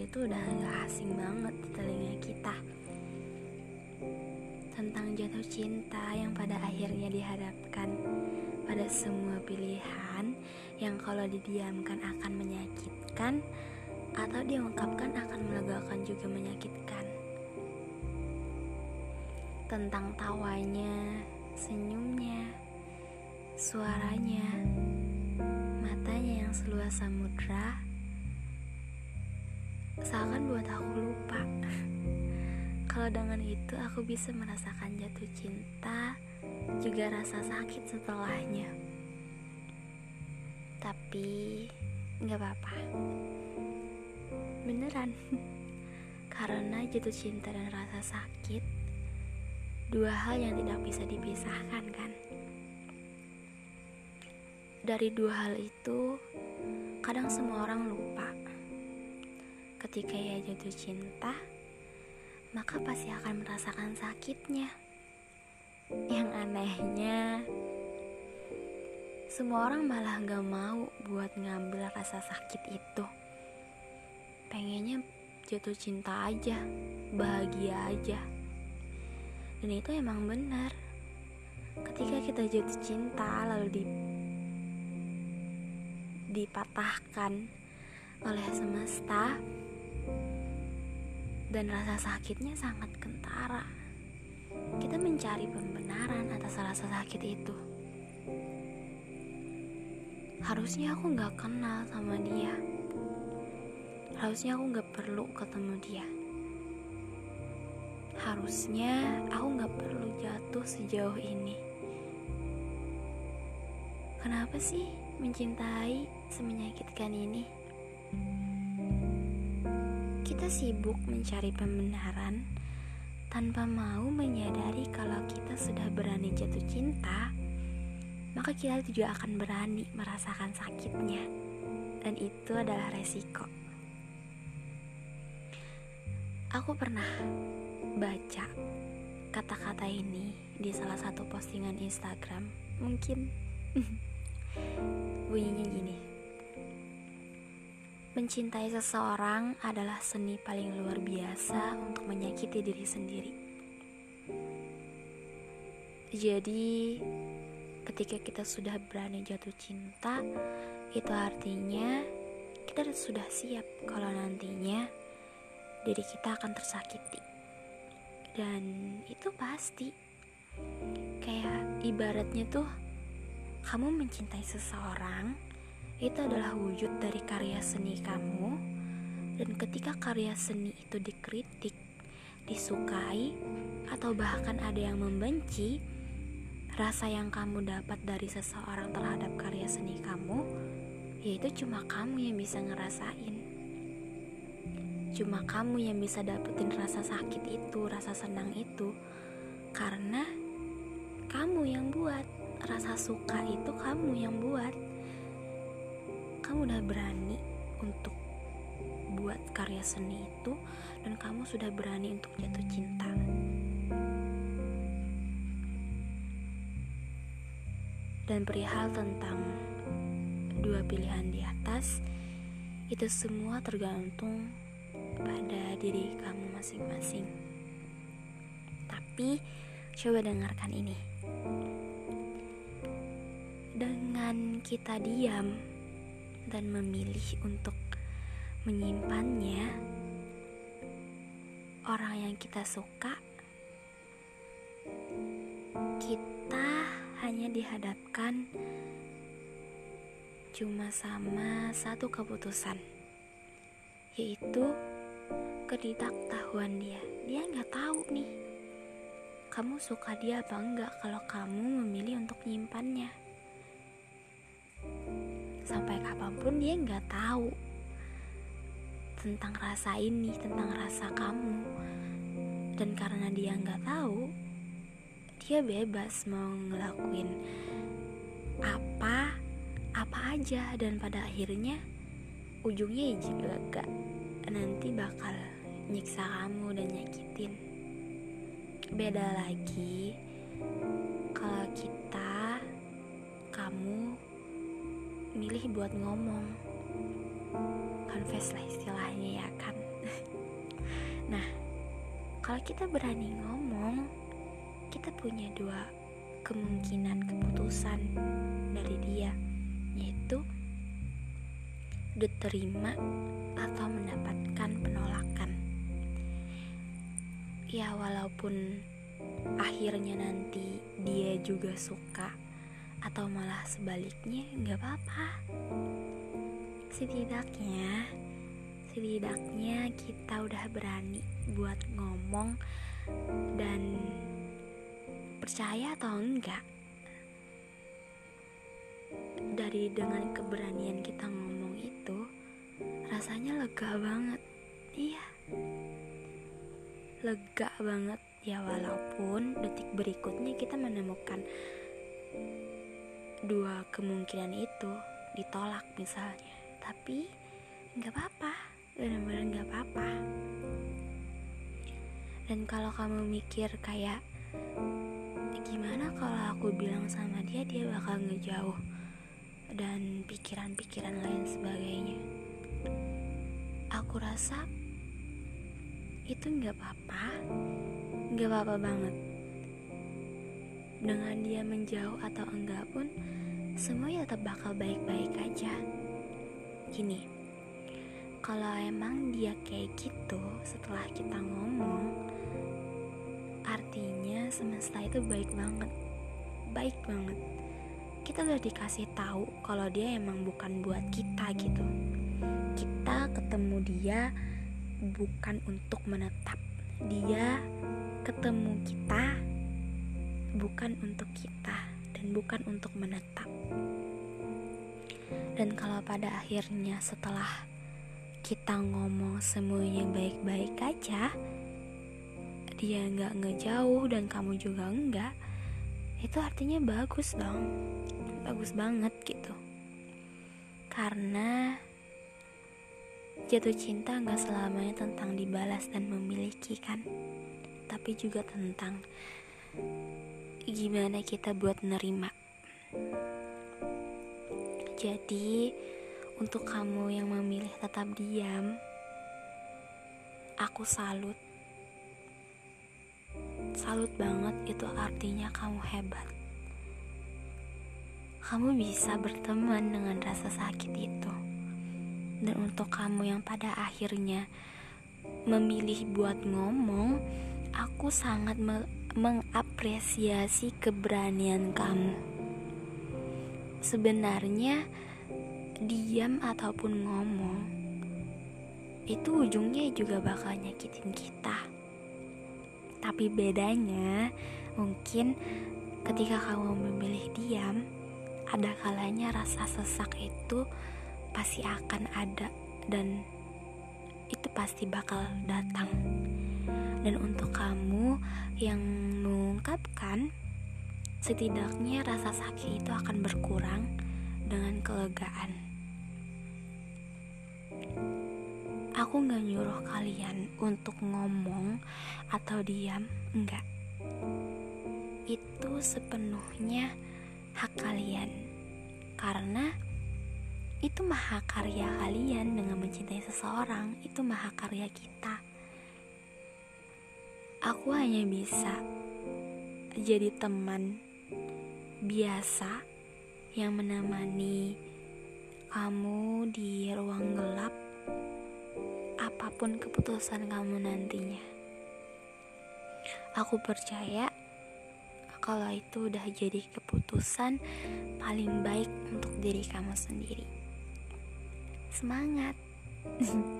Itu udah gak asing banget di telinga kita. Tentang jatuh cinta yang pada akhirnya dihadapkan pada semua pilihan yang kalau didiamkan akan menyakitkan Atau diungkapkan akan melegakan juga menyakitkan. Tentang tawanya, senyumnya, suaranya, matanya yang seluas samudra seakan buat aku lupa. Kalau dengan itu aku bisa merasakan jatuh cinta juga rasa sakit setelahnya. Tapi nggak apa-apa. Beneran. Karena jatuh cinta dan rasa sakit dua hal yang tidak bisa dipisahkan kan? Dari dua hal itu kadang semua orang lupa Ketika ia jatuh cinta, maka pasti akan merasakan sakitnya. Yang anehnya, semua orang malah gak mau buat ngambil rasa sakit itu. Pengennya jatuh cinta aja, bahagia aja. Dan itu emang benar. Ketika kita jatuh cinta lalu di dipatahkan oleh semesta, dan rasa sakitnya sangat kentara. Kita mencari pembenaran atas rasa sakit itu. Harusnya aku gak kenal sama dia. Harusnya aku gak perlu ketemu dia. Harusnya aku gak perlu jatuh sejauh ini. Kenapa sih mencintai semenyakitkan ini? Kita sibuk mencari pembenaran tanpa mau menyadari kalau kita sudah berani jatuh cinta, maka kita juga akan berani merasakan sakitnya, dan itu adalah resiko. Aku pernah baca kata-kata ini di salah satu postingan Instagram, mungkin bunyinya. Mencintai seseorang adalah seni paling luar biasa untuk menyakiti diri sendiri. Jadi, ketika kita sudah berani jatuh cinta, itu artinya kita sudah siap kalau nantinya diri kita akan tersakiti. Dan itu pasti. Kayak ibaratnya tuh kamu mencintai seseorang itu adalah wujud dari karya seni kamu dan ketika karya seni itu dikritik, disukai, atau bahkan ada yang membenci, rasa yang kamu dapat dari seseorang terhadap karya seni kamu, yaitu cuma kamu yang bisa ngerasain. Cuma kamu yang bisa dapetin rasa sakit itu, rasa senang itu, karena kamu yang buat. Rasa suka itu kamu yang buat kamu udah berani untuk buat karya seni itu dan kamu sudah berani untuk jatuh cinta. Dan perihal tentang dua pilihan di atas, itu semua tergantung pada diri kamu masing-masing. Tapi coba dengarkan ini. Dengan kita diam dan memilih untuk menyimpannya, orang yang kita suka, kita hanya dihadapkan cuma sama satu keputusan, yaitu ketidaktahuan dia. Dia nggak tahu nih, kamu suka dia apa enggak kalau kamu memilih untuk menyimpannya sampai kapan pun dia nggak tahu tentang rasa ini tentang rasa kamu. Dan karena dia nggak tahu dia bebas mau ngelakuin apa apa aja. Dan pada akhirnya ujungnya ya juga nanti bakal nyiksa kamu dan nyakitin. Beda lagi kalau kita milih buat ngomong. Confess lah istilahnya ya kan nah kalau kita berani ngomong kita punya dua kemungkinan keputusan dari dia yaitu diterima atau mendapatkan penolakan. Ya walaupun akhirnya nanti dia juga suka atau malah sebaliknya nggak apa-apa. Setidaknya setidaknya kita udah berani buat ngomong dan percaya atau enggak dari dengan keberanian kita ngomong itu rasanya lega banget. Iya. Lega banget. Ya walaupun detik berikutnya kita menemukan dua kemungkinan itu ditolak misalnya. Tapi nggak apa-apa. Benar-benar nggak apa-apa. Dan kalau kamu mikir kayak gimana kalau aku bilang sama dia dia bakal ngejauh dan pikiran-pikiran lain sebagainya? Aku rasa itu nggak apa-apa. Nggak apa-apa banget dengan dia menjauh atau enggak pun semuanya tetap bakal baik-baik aja. Gini kalau emang dia kayak gitu setelah kita ngomong artinya semesta itu baik banget. Baik banget. Kita udah dikasih tahu kalau dia emang bukan buat kita gitu. Kita ketemu dia bukan untuk menetap. Dia ketemu kita bukan untuk kita dan bukan untuk menetap. Dan kalau pada akhirnya setelah kita ngomong semuanya baik-baik aja, dia nggak ngejauh dan kamu juga enggak, itu artinya bagus dong, bagus banget gitu. Karena jatuh cinta nggak selamanya tentang dibalas dan memiliki kan, tapi juga tentang gimana kita buat nerima. Jadi, untuk kamu yang memilih tetap diam, aku salut. Salut banget itu artinya kamu hebat. Kamu bisa berteman dengan rasa sakit itu. Dan untuk kamu yang pada akhirnya memilih buat ngomong, aku sangat mengapresiasi keberanian kamu. Sebenarnya, diam ataupun ngomong itu ujungnya juga bakal nyakitin kita. Tapi bedanya, mungkin ketika kamu memilih diam, ada kalanya rasa sesak itu pasti akan ada dan itu pasti bakal datang. Dan untuk kamu yang mengungkapkan, setidaknya rasa sakit itu akan berkurang dengan kelegaan. Aku gak nyuruh kalian untuk ngomong atau diam, enggak. Itu sepenuhnya hak kalian, karena itu mahakarya kalian mencintai seseorang, itu mahakarya kita. Aku hanya bisa jadi teman biasa yang menemani kamu di ruang gelap apa pun keputusan kamu nantinya. Aku percaya kalau itu udah jadi keputusan paling baik untuk diri kamu sendiri. Semangat 嗯